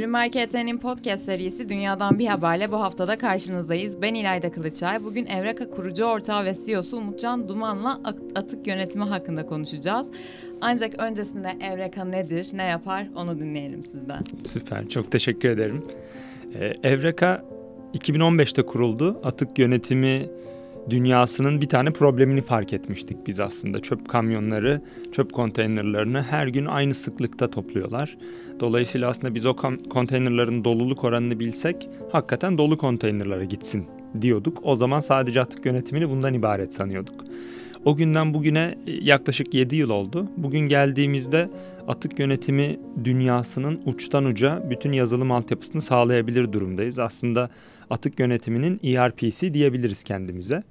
Bloomberg ET'nin podcast serisi Dünyadan Bir Haberle bu haftada karşınızdayız. Ben İlayda Kılıçay. Bugün Evraka kurucu ortağı ve CEO'su Umutcan Duman'la atık yönetimi hakkında konuşacağız. Ancak öncesinde Evraka nedir, ne yapar onu dinleyelim sizden. Süper, çok teşekkür ederim. Ee, Evraka 2015'te kuruldu. Atık yönetimi dünyasının bir tane problemini fark etmiştik biz aslında. Çöp kamyonları, çöp konteynerlarını her gün aynı sıklıkta topluyorlar. Dolayısıyla aslında biz o konteynerların doluluk oranını bilsek hakikaten dolu konteynerlara gitsin diyorduk. O zaman sadece atık yönetimini bundan ibaret sanıyorduk. O günden bugüne e, yaklaşık 7 yıl oldu. Bugün geldiğimizde atık yönetimi dünyasının uçtan uca bütün yazılım altyapısını sağlayabilir durumdayız. Aslında atık yönetiminin ERP'si diyebiliriz kendimize.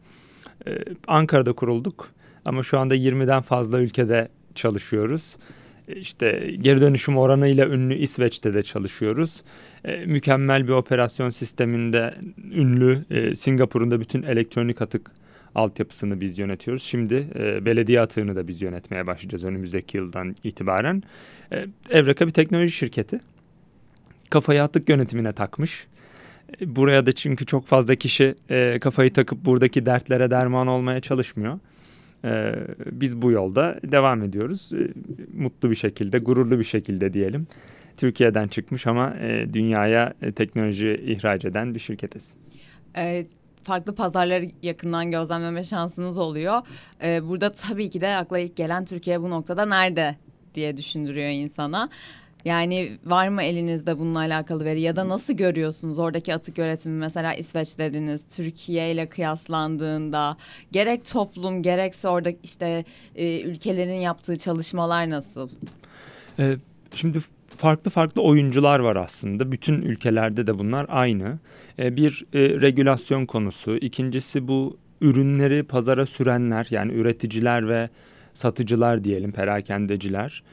Ee, Ankara'da kurulduk ama şu anda 20'den fazla ülkede çalışıyoruz. Ee, işte geri dönüşüm oranıyla ünlü İsveç'te de çalışıyoruz. Ee, mükemmel bir operasyon sisteminde ünlü e, Singapur'un da bütün elektronik atık altyapısını biz yönetiyoruz. Şimdi e, belediye atığını da biz yönetmeye başlayacağız önümüzdeki yıldan itibaren. E, Evreka bir teknoloji şirketi. Kafayı atık yönetimine takmış. Buraya da çünkü çok fazla kişi e, kafayı takıp buradaki dertlere derman olmaya çalışmıyor. E, biz bu yolda devam ediyoruz. E, mutlu bir şekilde, gururlu bir şekilde diyelim. Türkiye'den çıkmış ama e, dünyaya e, teknoloji ihraç eden bir şirketiz. Evet farklı pazarları yakından gözlemleme şansınız oluyor. Ee, burada tabii ki de akla ilk gelen Türkiye bu noktada nerede diye düşündürüyor insana. Yani var mı elinizde bununla alakalı veri ya da nasıl görüyorsunuz oradaki atık yönetimi mesela İsveç dediniz Türkiye ile kıyaslandığında gerek toplum gerekse orada işte e, ülkelerin yaptığı çalışmalar nasıl? Ee, şimdi farklı farklı oyuncular var aslında. Bütün ülkelerde de bunlar aynı. Ee, bir e, regülasyon konusu. İkincisi bu ürünleri pazara sürenler yani üreticiler ve satıcılar diyelim perakendeciler.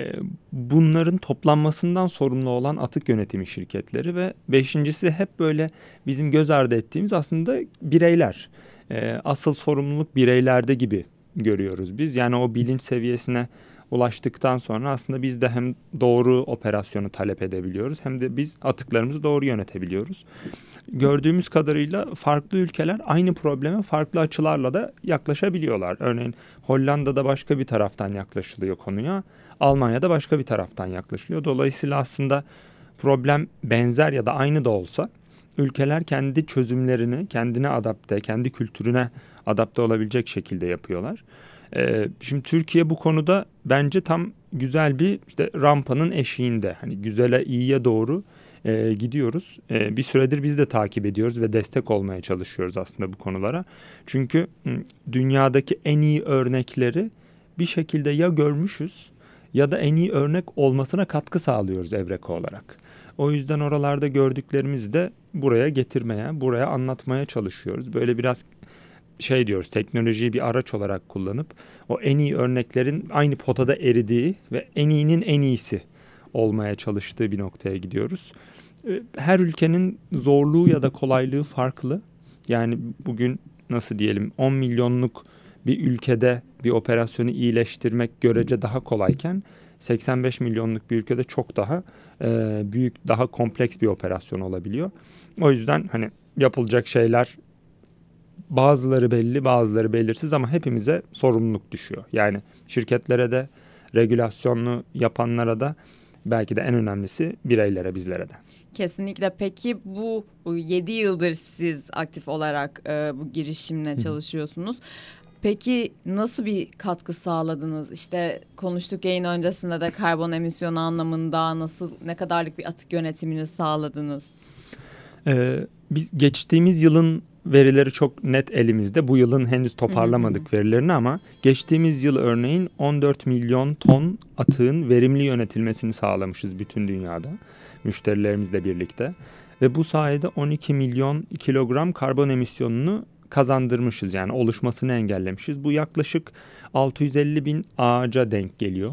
Ee, bunların toplanmasından sorumlu olan atık yönetimi şirketleri ve beşincisi hep böyle bizim göz ardı ettiğimiz aslında bireyler. Ee, asıl sorumluluk bireylerde gibi görüyoruz biz. Yani o bilinç seviyesine ulaştıktan sonra aslında biz de hem doğru operasyonu talep edebiliyoruz hem de biz atıklarımızı doğru yönetebiliyoruz. Gördüğümüz kadarıyla farklı ülkeler aynı probleme farklı açılarla da yaklaşabiliyorlar. Örneğin Hollanda'da başka bir taraftan yaklaşılıyor konuya. Almanya'da başka bir taraftan yaklaşılıyor. Dolayısıyla aslında problem benzer ya da aynı da olsa ülkeler kendi çözümlerini kendine adapte, kendi kültürüne adapte olabilecek şekilde yapıyorlar. Ee, şimdi Türkiye bu konuda bence tam güzel bir işte rampanın eşiğinde. Hani güzele iyiye doğru e, gidiyoruz. E, bir süredir biz de takip ediyoruz ve destek olmaya çalışıyoruz aslında bu konulara. Çünkü dünyadaki en iyi örnekleri bir şekilde ya görmüşüz ya da en iyi örnek olmasına katkı sağlıyoruz Evreka olarak. O yüzden oralarda gördüklerimizi de buraya getirmeye, buraya anlatmaya çalışıyoruz. Böyle biraz şey diyoruz teknolojiyi bir araç olarak kullanıp o en iyi örneklerin aynı potada eridiği ve en iyinin en iyisi olmaya çalıştığı bir noktaya gidiyoruz. Ee, her ülkenin zorluğu ya da kolaylığı farklı. Yani bugün nasıl diyelim 10 milyonluk bir ülkede bir operasyonu iyileştirmek görece daha kolayken 85 milyonluk bir ülkede çok daha e, büyük, daha kompleks bir operasyon olabiliyor. O yüzden hani yapılacak şeyler bazıları belli, bazıları belirsiz ama hepimize sorumluluk düşüyor. Yani şirketlere de, regülasyonlu yapanlara da belki de en önemlisi bireylere, bizlere de. Kesinlikle. Peki bu 7 yıldır siz aktif olarak e, bu girişimle çalışıyorsunuz. Peki nasıl bir katkı sağladınız? İşte konuştuk yayın öncesinde de karbon emisyonu anlamında nasıl ne kadarlık bir atık yönetimini sağladınız? Ee, biz geçtiğimiz yılın verileri çok net elimizde. Bu yılın henüz toparlamadık verilerini ama geçtiğimiz yıl örneğin 14 milyon ton atığın verimli yönetilmesini sağlamışız bütün dünyada müşterilerimizle birlikte. Ve bu sayede 12 milyon kilogram karbon emisyonunu kazandırmışız yani oluşmasını engellemişiz. Bu yaklaşık 650 bin ağaca denk geliyor.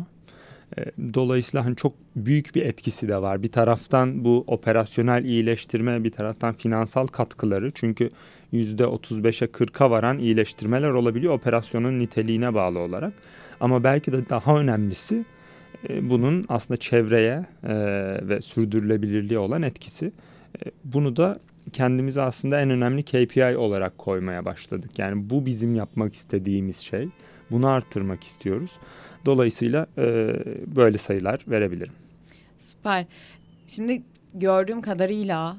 Ee, dolayısıyla hani çok büyük bir etkisi de var. Bir taraftan bu operasyonel iyileştirme, bir taraftan finansal katkıları. Çünkü yüzde 35'e 40'a varan iyileştirmeler olabiliyor operasyonun niteliğine bağlı olarak. Ama belki de daha önemlisi e, bunun aslında çevreye e, ve sürdürülebilirliğe olan etkisi. E, bunu da kendimize aslında en önemli KPI olarak koymaya başladık. Yani bu bizim yapmak istediğimiz şey. Bunu arttırmak istiyoruz. Dolayısıyla e, böyle sayılar verebilirim. Süper. Şimdi gördüğüm kadarıyla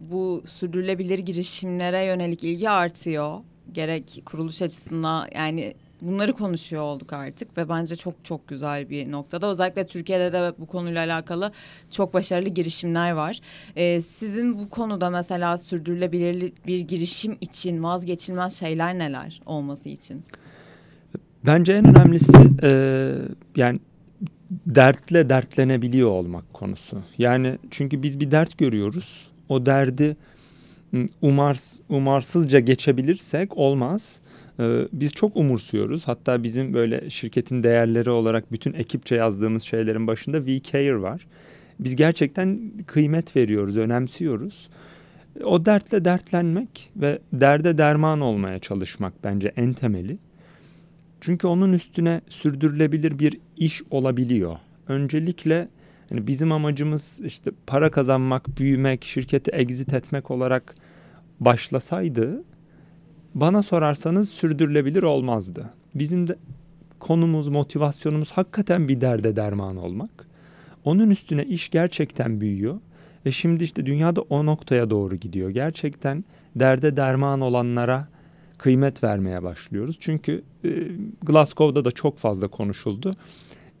bu sürdürülebilir girişimlere yönelik ilgi artıyor. Gerek kuruluş açısından yani bunları konuşuyor olduk artık ve bence çok çok güzel bir noktada. Özellikle Türkiye'de de bu konuyla alakalı çok başarılı girişimler var. Ee, sizin bu konuda mesela sürdürülebilir bir girişim için vazgeçilmez şeyler neler olması için? Bence en önemlisi e, yani dertle dertlenebiliyor olmak konusu. Yani çünkü biz bir dert görüyoruz. O derdi umars, umarsızca geçebilirsek olmaz. Ee, biz çok umursuyoruz. Hatta bizim böyle şirketin değerleri olarak bütün ekipçe yazdığımız şeylerin başında We Care var. Biz gerçekten kıymet veriyoruz, önemsiyoruz. O dertle dertlenmek ve derde derman olmaya çalışmak bence en temeli. Çünkü onun üstüne sürdürülebilir bir iş olabiliyor. Öncelikle yani bizim amacımız işte para kazanmak, büyümek, şirketi exit etmek olarak başlasaydı bana sorarsanız sürdürülebilir olmazdı. Bizim de konumuz, motivasyonumuz hakikaten bir derde derman olmak. Onun üstüne iş gerçekten büyüyor. Ve şimdi işte dünyada o noktaya doğru gidiyor. Gerçekten derde derman olanlara kıymet vermeye başlıyoruz. Çünkü e, Glasgow'da da çok fazla konuşuldu.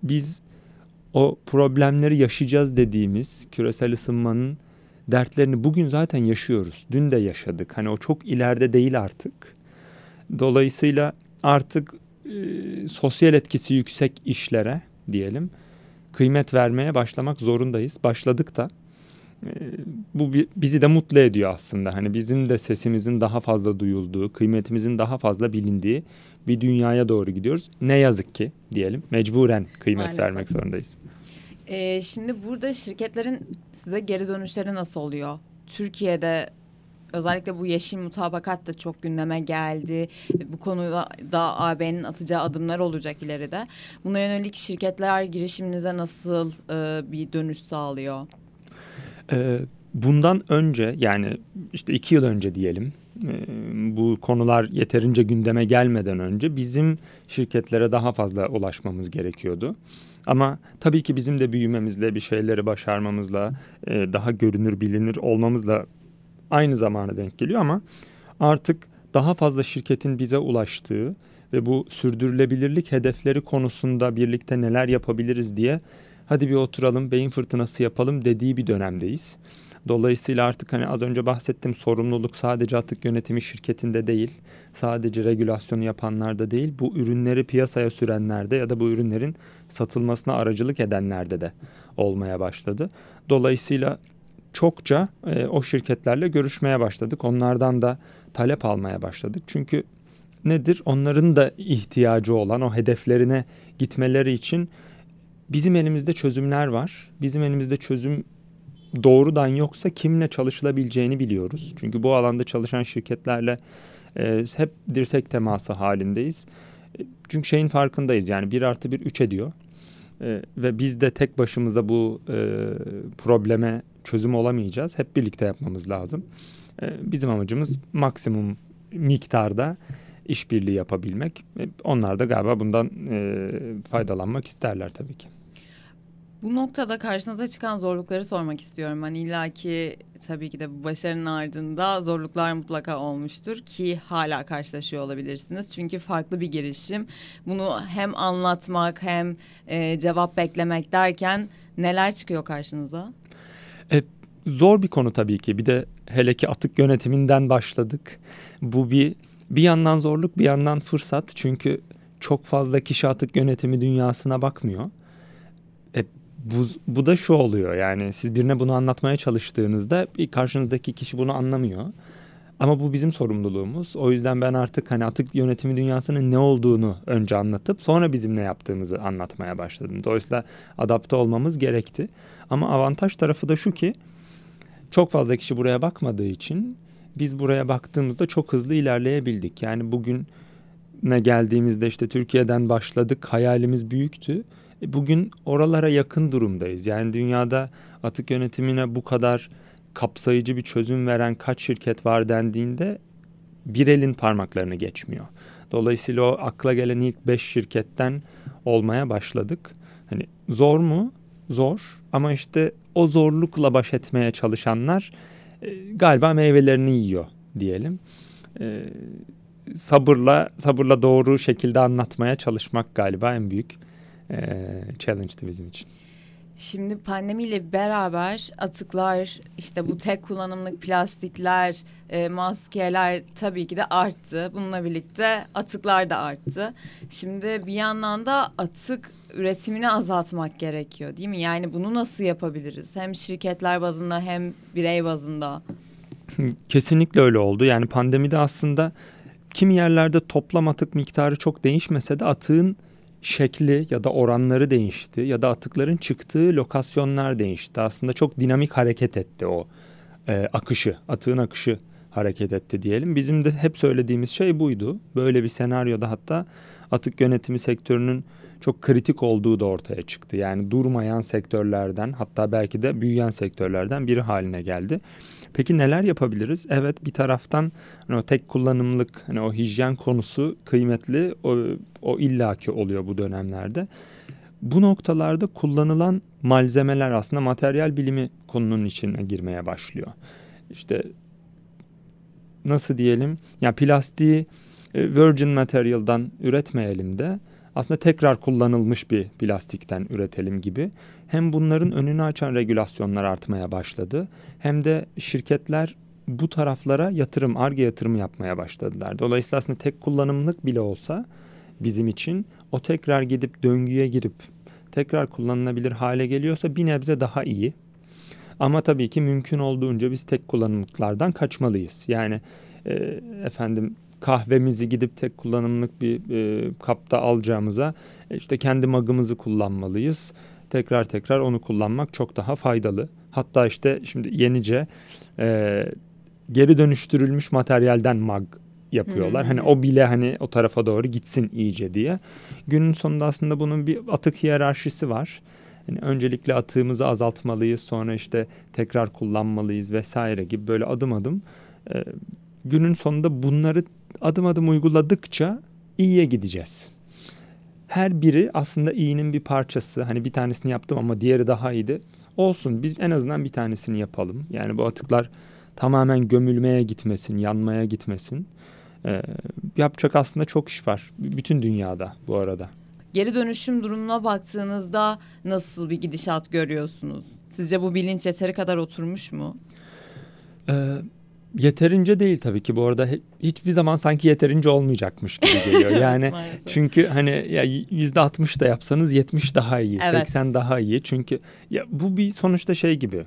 Biz o problemleri yaşayacağız dediğimiz küresel ısınmanın dertlerini bugün zaten yaşıyoruz. Dün de yaşadık. Hani o çok ileride değil artık. Dolayısıyla artık e, sosyal etkisi yüksek işlere diyelim kıymet vermeye başlamak zorundayız. Başladık da. E, bu bizi de mutlu ediyor aslında. Hani bizim de sesimizin daha fazla duyulduğu, kıymetimizin daha fazla bilindiği bir dünyaya doğru gidiyoruz. Ne yazık ki diyelim mecburen kıymet Maalesef. vermek zorundayız. Ee, şimdi burada şirketlerin size geri dönüşleri nasıl oluyor? Türkiye'de özellikle bu yeşil mutabakat da çok gündeme geldi. Bu konuda da AB'nin atacağı adımlar olacak ileride. Buna yönelik şirketler girişiminize nasıl e, bir dönüş sağlıyor? Ee, bundan önce yani işte iki yıl önce diyelim e, bu konular yeterince gündeme gelmeden önce bizim şirketlere daha fazla ulaşmamız gerekiyordu. Ama tabii ki bizim de büyümemizle, bir şeyleri başarmamızla, e, daha görünür, bilinir olmamızla aynı zamana denk geliyor ama artık daha fazla şirketin bize ulaştığı ve bu sürdürülebilirlik hedefleri konusunda birlikte neler yapabiliriz diye hadi bir oturalım, beyin fırtınası yapalım dediği bir dönemdeyiz. Dolayısıyla artık hani az önce bahsettim sorumluluk sadece atık yönetimi şirketinde değil, sadece regülasyonu yapanlarda değil, bu ürünleri piyasaya sürenlerde ya da bu ürünlerin satılmasına aracılık edenlerde de olmaya başladı. Dolayısıyla çokça e, o şirketlerle görüşmeye başladık. Onlardan da talep almaya başladık. Çünkü nedir? Onların da ihtiyacı olan o hedeflerine gitmeleri için bizim elimizde çözümler var. Bizim elimizde çözüm doğrudan yoksa kimle çalışılabileceğini biliyoruz. Çünkü bu alanda çalışan şirketlerle e, hep dirsek teması halindeyiz. Çünkü şeyin farkındayız yani bir artı bir üç ediyor. E, ve biz de tek başımıza bu e, probleme çözüm olamayacağız. Hep birlikte yapmamız lazım. E, bizim amacımız maksimum miktarda işbirliği yapabilmek. E, onlar da galiba bundan e, faydalanmak isterler tabii ki. Bu noktada karşınıza çıkan zorlukları sormak istiyorum. Hani illaki tabii ki de bu başarının ardında zorluklar mutlaka olmuştur ki hala karşılaşıyor olabilirsiniz. Çünkü farklı bir girişim. Bunu hem anlatmak hem e, cevap beklemek derken neler çıkıyor karşınıza? E, zor bir konu tabii ki. Bir de hele ki atık yönetiminden başladık. Bu bir bir yandan zorluk bir yandan fırsat. Çünkü çok fazla kişi atık yönetimi dünyasına bakmıyor bu, bu da şu oluyor yani siz birine bunu anlatmaya çalıştığınızda karşınızdaki kişi bunu anlamıyor. Ama bu bizim sorumluluğumuz. O yüzden ben artık hani atık yönetimi dünyasının ne olduğunu önce anlatıp sonra bizim ne yaptığımızı anlatmaya başladım. Dolayısıyla adapte olmamız gerekti. Ama avantaj tarafı da şu ki çok fazla kişi buraya bakmadığı için biz buraya baktığımızda çok hızlı ilerleyebildik. Yani bugün ne geldiğimizde işte Türkiye'den başladık. Hayalimiz büyüktü. E, bugün oralara yakın durumdayız. Yani dünyada atık yönetimine bu kadar kapsayıcı bir çözüm veren kaç şirket var dendiğinde bir elin parmaklarını geçmiyor. Dolayısıyla o akla gelen ilk beş şirketten olmaya başladık. Hani zor mu? Zor ama işte o zorlukla baş etmeye çalışanlar galiba meyvelerini yiyor diyelim. E, sabırla sabırla doğru şekilde anlatmaya çalışmak galiba en büyük e, challenge'tı bizim için. Şimdi pandemiyle beraber atıklar, işte bu tek kullanımlık plastikler, e, maskeler tabii ki de arttı. Bununla birlikte atıklar da arttı. Şimdi bir yandan da atık üretimini azaltmak gerekiyor değil mi? Yani bunu nasıl yapabiliriz? Hem şirketler bazında hem birey bazında. Kesinlikle öyle oldu. Yani pandemide aslında kimi yerlerde toplam atık miktarı çok değişmese de atığın şekli ya da oranları değişti ya da atıkların çıktığı lokasyonlar değişti. Aslında çok dinamik hareket etti o e, akışı, atığın akışı hareket etti diyelim. Bizim de hep söylediğimiz şey buydu. Böyle bir senaryoda hatta atık yönetimi sektörünün çok kritik olduğu da ortaya çıktı. Yani durmayan sektörlerden hatta belki de büyüyen sektörlerden biri haline geldi. Peki neler yapabiliriz? Evet bir taraftan hani o tek kullanımlık hani o hijyen konusu kıymetli o, o illaki oluyor bu dönemlerde. Bu noktalarda kullanılan malzemeler aslında materyal bilimi konunun içine girmeye başlıyor. İşte nasıl diyelim? Ya plastiği e, virgin material'dan üretmeyelim de aslında tekrar kullanılmış bir plastikten üretelim gibi. Hem bunların önünü açan regülasyonlar artmaya başladı hem de şirketler bu taraflara yatırım, arge yatırımı yapmaya başladılar. Dolayısıyla aslında tek kullanımlık bile olsa bizim için o tekrar gidip döngüye girip tekrar kullanılabilir hale geliyorsa bir nebze daha iyi. Ama tabii ki mümkün olduğunca biz tek kullanımlıklardan kaçmalıyız. Yani e, efendim kahvemizi gidip tek kullanımlık bir e, kapta alacağımıza e, işte kendi magımızı kullanmalıyız. Tekrar tekrar onu kullanmak çok daha faydalı. Hatta işte şimdi yenice e, geri dönüştürülmüş materyalden mag yapıyorlar. Hmm. Hani o bile hani o tarafa doğru gitsin iyice diye. Günün sonunda aslında bunun bir atık hiyerarşisi var. Yani öncelikle atığımızı azaltmalıyız, sonra işte tekrar kullanmalıyız vesaire gibi böyle adım adım e, günün sonunda bunları adım adım uyguladıkça iyiye gideceğiz. Her biri aslında iyinin bir parçası. Hani bir tanesini yaptım ama diğeri daha iyiydi. Olsun biz en azından bir tanesini yapalım. Yani bu atıklar tamamen gömülmeye gitmesin, yanmaya gitmesin. Ee, yapacak aslında çok iş var. Bütün dünyada bu arada. Geri dönüşüm durumuna baktığınızda nasıl bir gidişat görüyorsunuz? Sizce bu bilinç yeteri kadar oturmuş mu? Ee, Yeterince değil tabii ki bu arada hiçbir zaman sanki yeterince olmayacakmış gibi geliyor. Yani çünkü hani ya yüzde altmış da yapsanız yetmiş daha iyi, evet. 80 daha iyi. Çünkü ya bu bir sonuçta şey gibi.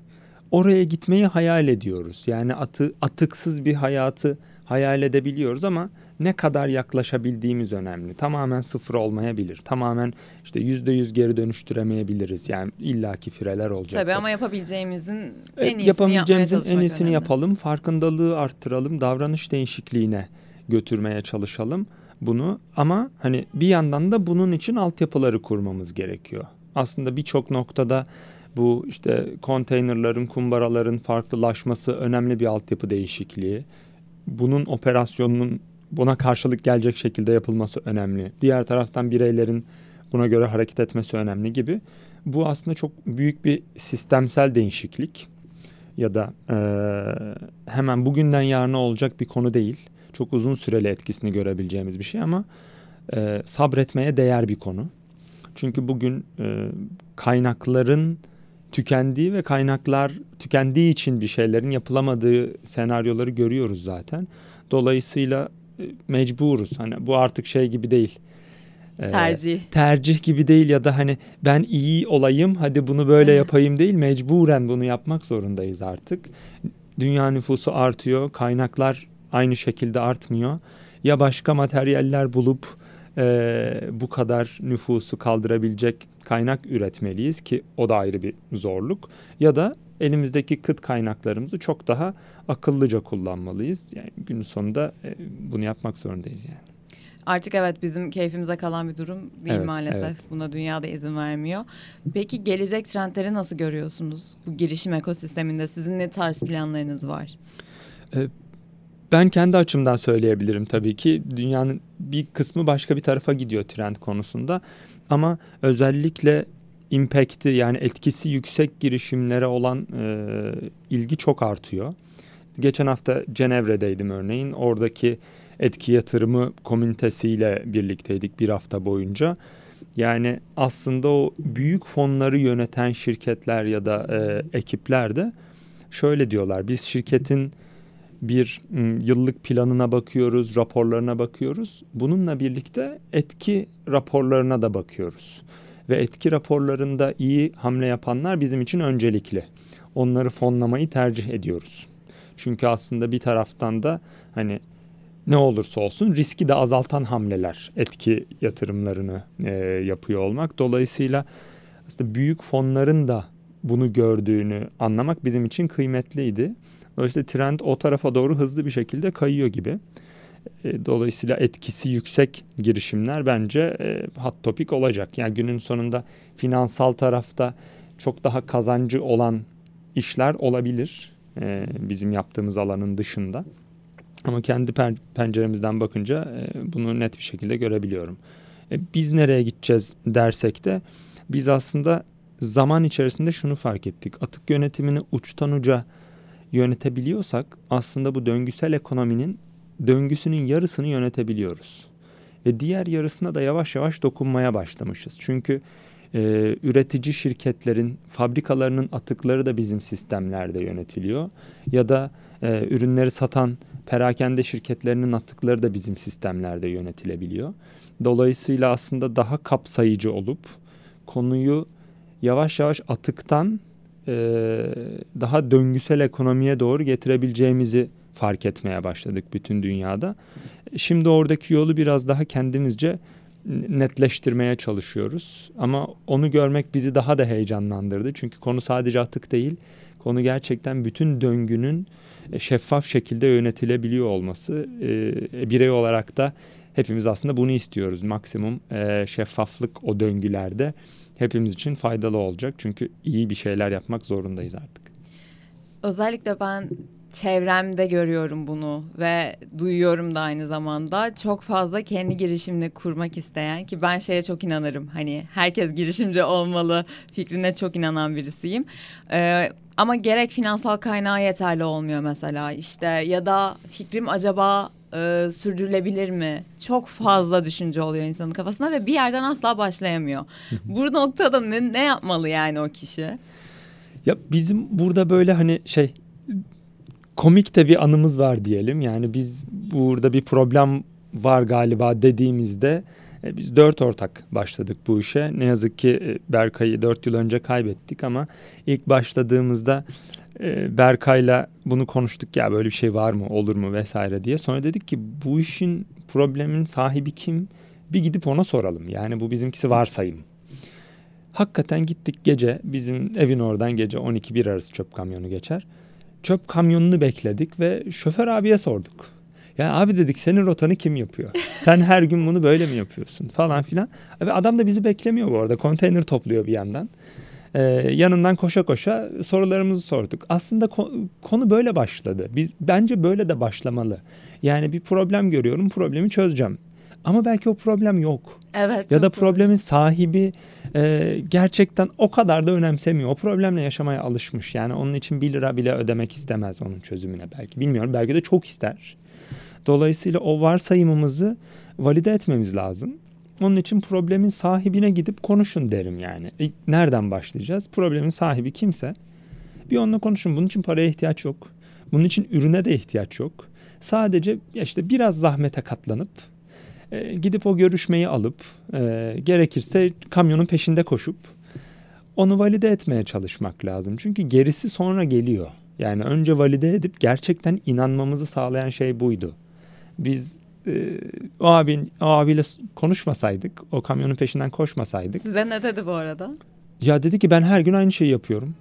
Oraya gitmeyi hayal ediyoruz. Yani atı atıksız bir hayatı hayal edebiliyoruz ama ne kadar yaklaşabildiğimiz önemli. Tamamen sıfır olmayabilir. Tamamen işte yüzde yüz geri dönüştüremeyebiliriz. Yani illaki fireler olacak. Tabii ama yapabileceğimizin en iyisini yapabileceğimizin en iyisini önemli. yapalım. Farkındalığı arttıralım. Davranış değişikliğine götürmeye çalışalım bunu. Ama hani bir yandan da bunun için altyapıları kurmamız gerekiyor. Aslında birçok noktada bu işte konteynerların, kumbaraların farklılaşması önemli bir altyapı değişikliği. Bunun operasyonunun buna karşılık gelecek şekilde yapılması önemli. Diğer taraftan bireylerin buna göre hareket etmesi önemli gibi. Bu aslında çok büyük bir sistemsel değişiklik ya da e, hemen bugünden yarına olacak bir konu değil. Çok uzun süreli etkisini görebileceğimiz bir şey ama e, sabretmeye değer bir konu. Çünkü bugün e, kaynakların tükendiği ve kaynaklar tükendiği için bir şeylerin yapılamadığı senaryoları görüyoruz zaten. Dolayısıyla mecburuz. Hani bu artık şey gibi değil. Ee, tercih. Tercih gibi değil ya da hani ben iyi olayım hadi bunu böyle yapayım değil. Mecburen bunu yapmak zorundayız artık. Dünya nüfusu artıyor. Kaynaklar aynı şekilde artmıyor. Ya başka materyaller bulup e, bu kadar nüfusu kaldırabilecek kaynak üretmeliyiz ki o da ayrı bir zorluk. Ya da elimizdeki kıt kaynaklarımızı çok daha akıllıca kullanmalıyız. Yani gün sonunda e, bunu yapmak zorundayız yani. artık evet bizim keyfimize kalan bir durum değil Evet, maalesef. evet. Buna dünyada izin vermiyor. Peki gelecek trendleri nasıl görüyorsunuz? Bu girişim ekosisteminde sizin ne tarz planlarınız var? Ben kendi açımdan söyleyebilirim tabii ki. Dünyanın bir kısmı başka bir tarafa gidiyor trend konusunda. Ama özellikle impact'i yani etkisi yüksek girişimlere olan e, ilgi çok artıyor. Geçen hafta Cenevre'deydim örneğin. Oradaki etki yatırımı komünitesiyle birlikteydik bir hafta boyunca. Yani aslında o büyük fonları yöneten şirketler ya da e, ekipler de şöyle diyorlar. Biz şirketin bir yıllık planına bakıyoruz, raporlarına bakıyoruz. Bununla birlikte etki raporlarına da bakıyoruz. Ve etki raporlarında iyi hamle yapanlar bizim için öncelikli. Onları fonlamayı tercih ediyoruz. Çünkü aslında bir taraftan da hani ne olursa olsun riski de azaltan hamleler etki yatırımlarını e, yapıyor olmak. Dolayısıyla aslında büyük fonların da bunu gördüğünü anlamak bizim için kıymetliydi. Dolayısıyla trend o tarafa doğru hızlı bir şekilde kayıyor gibi. E, Dolayısıyla etkisi yüksek girişimler bence e, hot topic olacak. Yani günün sonunda finansal tarafta çok daha kazancı olan işler olabilir e, bizim yaptığımız alanın dışında. Ama kendi pen- penceremizden bakınca bunu net bir şekilde görebiliyorum. Biz nereye gideceğiz dersek de biz aslında zaman içerisinde şunu fark ettik. Atık yönetimini uçtan uca yönetebiliyorsak aslında bu döngüsel ekonominin döngüsünün yarısını yönetebiliyoruz. Ve diğer yarısına da yavaş yavaş dokunmaya başlamışız. Çünkü e, üretici şirketlerin fabrikalarının atıkları da bizim sistemlerde yönetiliyor. Ya da e, ürünleri satan perakende şirketlerinin atıkları da bizim sistemlerde yönetilebiliyor. Dolayısıyla aslında daha kapsayıcı olup konuyu yavaş yavaş atıktan e, daha döngüsel ekonomiye doğru getirebileceğimizi fark etmeye başladık bütün dünyada. Şimdi oradaki yolu biraz daha kendimizce netleştirmeye çalışıyoruz. Ama onu görmek bizi daha da heyecanlandırdı. Çünkü konu sadece atık değil. Konu gerçekten bütün döngünün e, şeffaf şekilde yönetilebiliyor olması. E, birey olarak da hepimiz aslında bunu istiyoruz. Maksimum e, şeffaflık o döngülerde hepimiz için faydalı olacak. Çünkü iyi bir şeyler yapmak zorundayız artık. Özellikle ben çevremde görüyorum bunu ve duyuyorum da aynı zamanda. Çok fazla kendi girişimini kurmak isteyen ki ben şeye çok inanırım. Hani herkes girişimci olmalı fikrine çok inanan birisiyim. Ee, ama gerek finansal kaynağı yeterli olmuyor mesela. İşte ya da fikrim acaba e, sürdürülebilir mi? Çok fazla düşünce oluyor insanın kafasında ve bir yerden asla başlayamıyor. Bu noktada ne, ne yapmalı yani o kişi? Ya bizim burada böyle hani şey komik de bir anımız var diyelim. Yani biz burada bir problem var galiba dediğimizde e, biz dört ortak başladık bu işe. Ne yazık ki e, Berkay'ı dört yıl önce kaybettik ama ilk başladığımızda e, Berkay'la bunu konuştuk ya böyle bir şey var mı olur mu vesaire diye. Sonra dedik ki bu işin problemin sahibi kim? Bir gidip ona soralım. Yani bu bizimkisi varsayım. Hakikaten gittik gece bizim evin oradan gece 12-1 arası çöp kamyonu geçer. Çöp kamyonunu bekledik ve şoför abiye sorduk. Ya abi dedik senin rotanı kim yapıyor? Sen her gün bunu böyle mi yapıyorsun falan filan. Ve adam da bizi beklemiyor bu arada. Konteyner topluyor bir yandan. Ee, yanından koşa koşa sorularımızı sorduk. Aslında ko- konu böyle başladı. Biz bence böyle de başlamalı. Yani bir problem görüyorum, problemi çözeceğim. Ama belki o problem yok. Evet. Ya da çok doğru. problemin sahibi e, gerçekten o kadar da önemsemiyor. O problemle yaşamaya alışmış. Yani onun için bir lira bile ödemek istemez onun çözümüne belki. Bilmiyorum belki de çok ister. Dolayısıyla o varsayımımızı valide etmemiz lazım. Onun için problemin sahibine gidip konuşun derim yani. İlk nereden başlayacağız? Problemin sahibi kimse bir onunla konuşun. Bunun için paraya ihtiyaç yok. Bunun için ürüne de ihtiyaç yok. Sadece işte biraz zahmete katlanıp e, gidip o görüşmeyi alıp e, gerekirse kamyonun peşinde koşup onu valide etmeye çalışmak lazım. Çünkü gerisi sonra geliyor. Yani önce valide edip gerçekten inanmamızı sağlayan şey buydu. Biz e, o abin o abiyle konuşmasaydık, o kamyonun peşinden koşmasaydık. Size ne dedi bu arada? Ya dedi ki ben her gün aynı şeyi yapıyorum.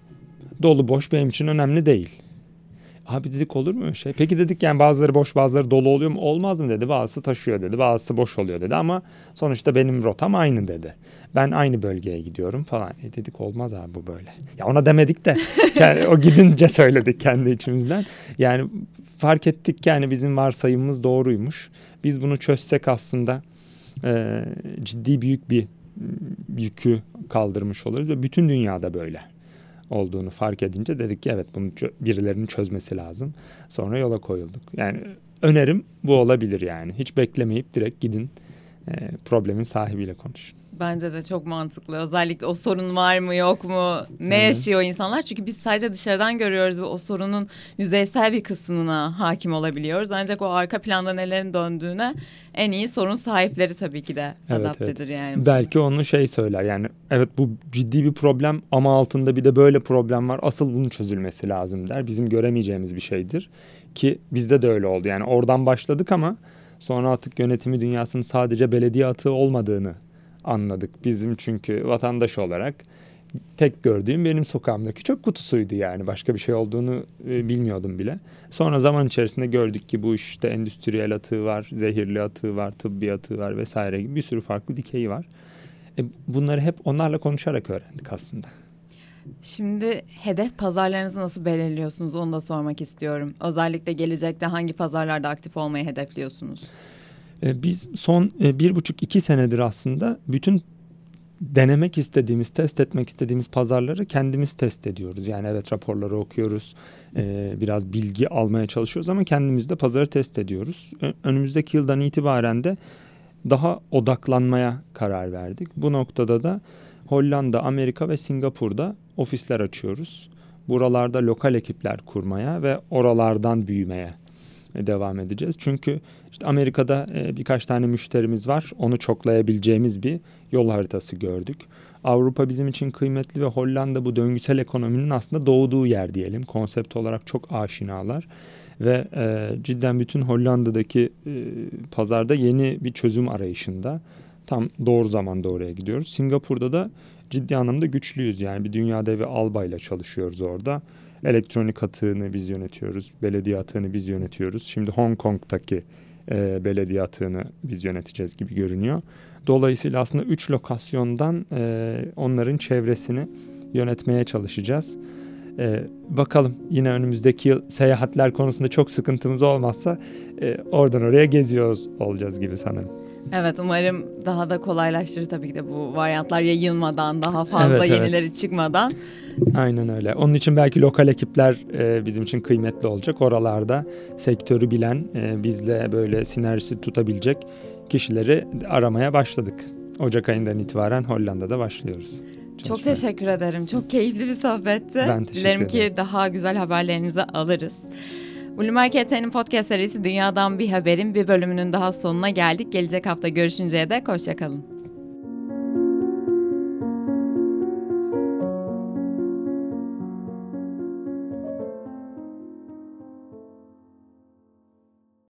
Dolu boş benim için önemli değil. Abi dedik olur mu şey? Peki dedik yani bazıları boş bazıları dolu oluyor mu? Olmaz mı dedi. Bazısı taşıyor dedi. Bazısı boş oluyor dedi ama sonuçta benim rotam aynı dedi. Ben aynı bölgeye gidiyorum falan. E dedik olmaz abi bu böyle. Ya ona demedik de yani o gidince söyledik kendi içimizden. Yani fark ettik yani bizim varsayımımız doğruymuş. Biz bunu çözsek aslında e, ciddi büyük bir yükü kaldırmış oluruz ve bütün dünyada böyle olduğunu fark edince dedik ki evet bunu birilerinin çözmesi lazım. Sonra yola koyulduk. Yani önerim bu olabilir yani. Hiç beklemeyip direkt gidin problemin sahibiyle konuşun. Bence de çok mantıklı. Özellikle o sorun var mı yok mu? Ne Hı-hı. yaşıyor insanlar? Çünkü biz sadece dışarıdan görüyoruz ve o sorunun yüzeysel bir kısmına hakim olabiliyoruz. Ancak o arka planda nelerin döndüğüne en iyi sorun sahipleri tabii ki de evet, adaptedir evet. yani. Belki onu şey söyler yani evet bu ciddi bir problem ama altında bir de böyle problem var. Asıl bunun çözülmesi lazım der. Bizim göremeyeceğimiz bir şeydir ki bizde de öyle oldu. Yani oradan başladık ama sonra atık yönetimi dünyasının sadece belediye atığı olmadığını anladık. Bizim çünkü vatandaş olarak tek gördüğüm benim sokağımdaki çöp kutusuydu yani. Başka bir şey olduğunu e, bilmiyordum bile. Sonra zaman içerisinde gördük ki bu işte endüstriyel atığı var, zehirli atığı var, tıbbi atığı var vesaire gibi bir sürü farklı dikeyi var. E, bunları hep onlarla konuşarak öğrendik aslında. Şimdi hedef pazarlarınızı nasıl belirliyorsunuz onu da sormak istiyorum. Özellikle gelecekte hangi pazarlarda aktif olmayı hedefliyorsunuz? E, biz son e, bir buçuk iki senedir aslında bütün denemek istediğimiz, test etmek istediğimiz pazarları kendimiz test ediyoruz. Yani evet raporları okuyoruz, e, biraz bilgi almaya çalışıyoruz ama kendimiz de pazarı test ediyoruz. Önümüzdeki yıldan itibaren de daha odaklanmaya karar verdik. Bu noktada da Hollanda, Amerika ve Singapur'da ofisler açıyoruz. Buralarda lokal ekipler kurmaya ve oralardan büyümeye devam edeceğiz. Çünkü işte Amerika'da e, birkaç tane müşterimiz var. Onu çoklayabileceğimiz bir yol haritası gördük. Avrupa bizim için kıymetli ve Hollanda bu döngüsel ekonominin aslında doğduğu yer diyelim. Konsept olarak çok aşinalar ve e, cidden bütün Hollanda'daki e, pazarda yeni bir çözüm arayışında. Tam doğru zamanda oraya gidiyoruz. Singapur'da da ciddi anlamda güçlüyüz. Yani bir dünya devi albayla çalışıyoruz orada. Elektronik atığını biz yönetiyoruz. Belediye atığını biz yönetiyoruz. Şimdi Hong Kong'daki e, belediye atığını biz yöneteceğiz gibi görünüyor. Dolayısıyla aslında üç lokasyondan e, onların çevresini yönetmeye çalışacağız. E, bakalım yine önümüzdeki yıl seyahatler konusunda çok sıkıntımız olmazsa e, oradan oraya geziyoruz olacağız gibi sanırım. Evet umarım daha da kolaylaştırır tabii ki de bu varyantlar yayılmadan daha fazla evet, yenileri evet. çıkmadan. Aynen öyle. Onun için belki lokal ekipler e, bizim için kıymetli olacak. Oralarda sektörü bilen, e, bizle böyle sinerjisi tutabilecek kişileri aramaya başladık. Ocak ayından itibaren Hollanda'da başlıyoruz. Çok teşekkür ederim. Çok keyifli bir sohbetti. Ben teşekkür Dilerim ederim. ki daha güzel haberlerinizi alırız. Bloomberg ET'nin podcast serisi Dünya'dan Bir Haberin bir bölümünün daha sonuna geldik. Gelecek hafta görüşünceye dek hoşçakalın.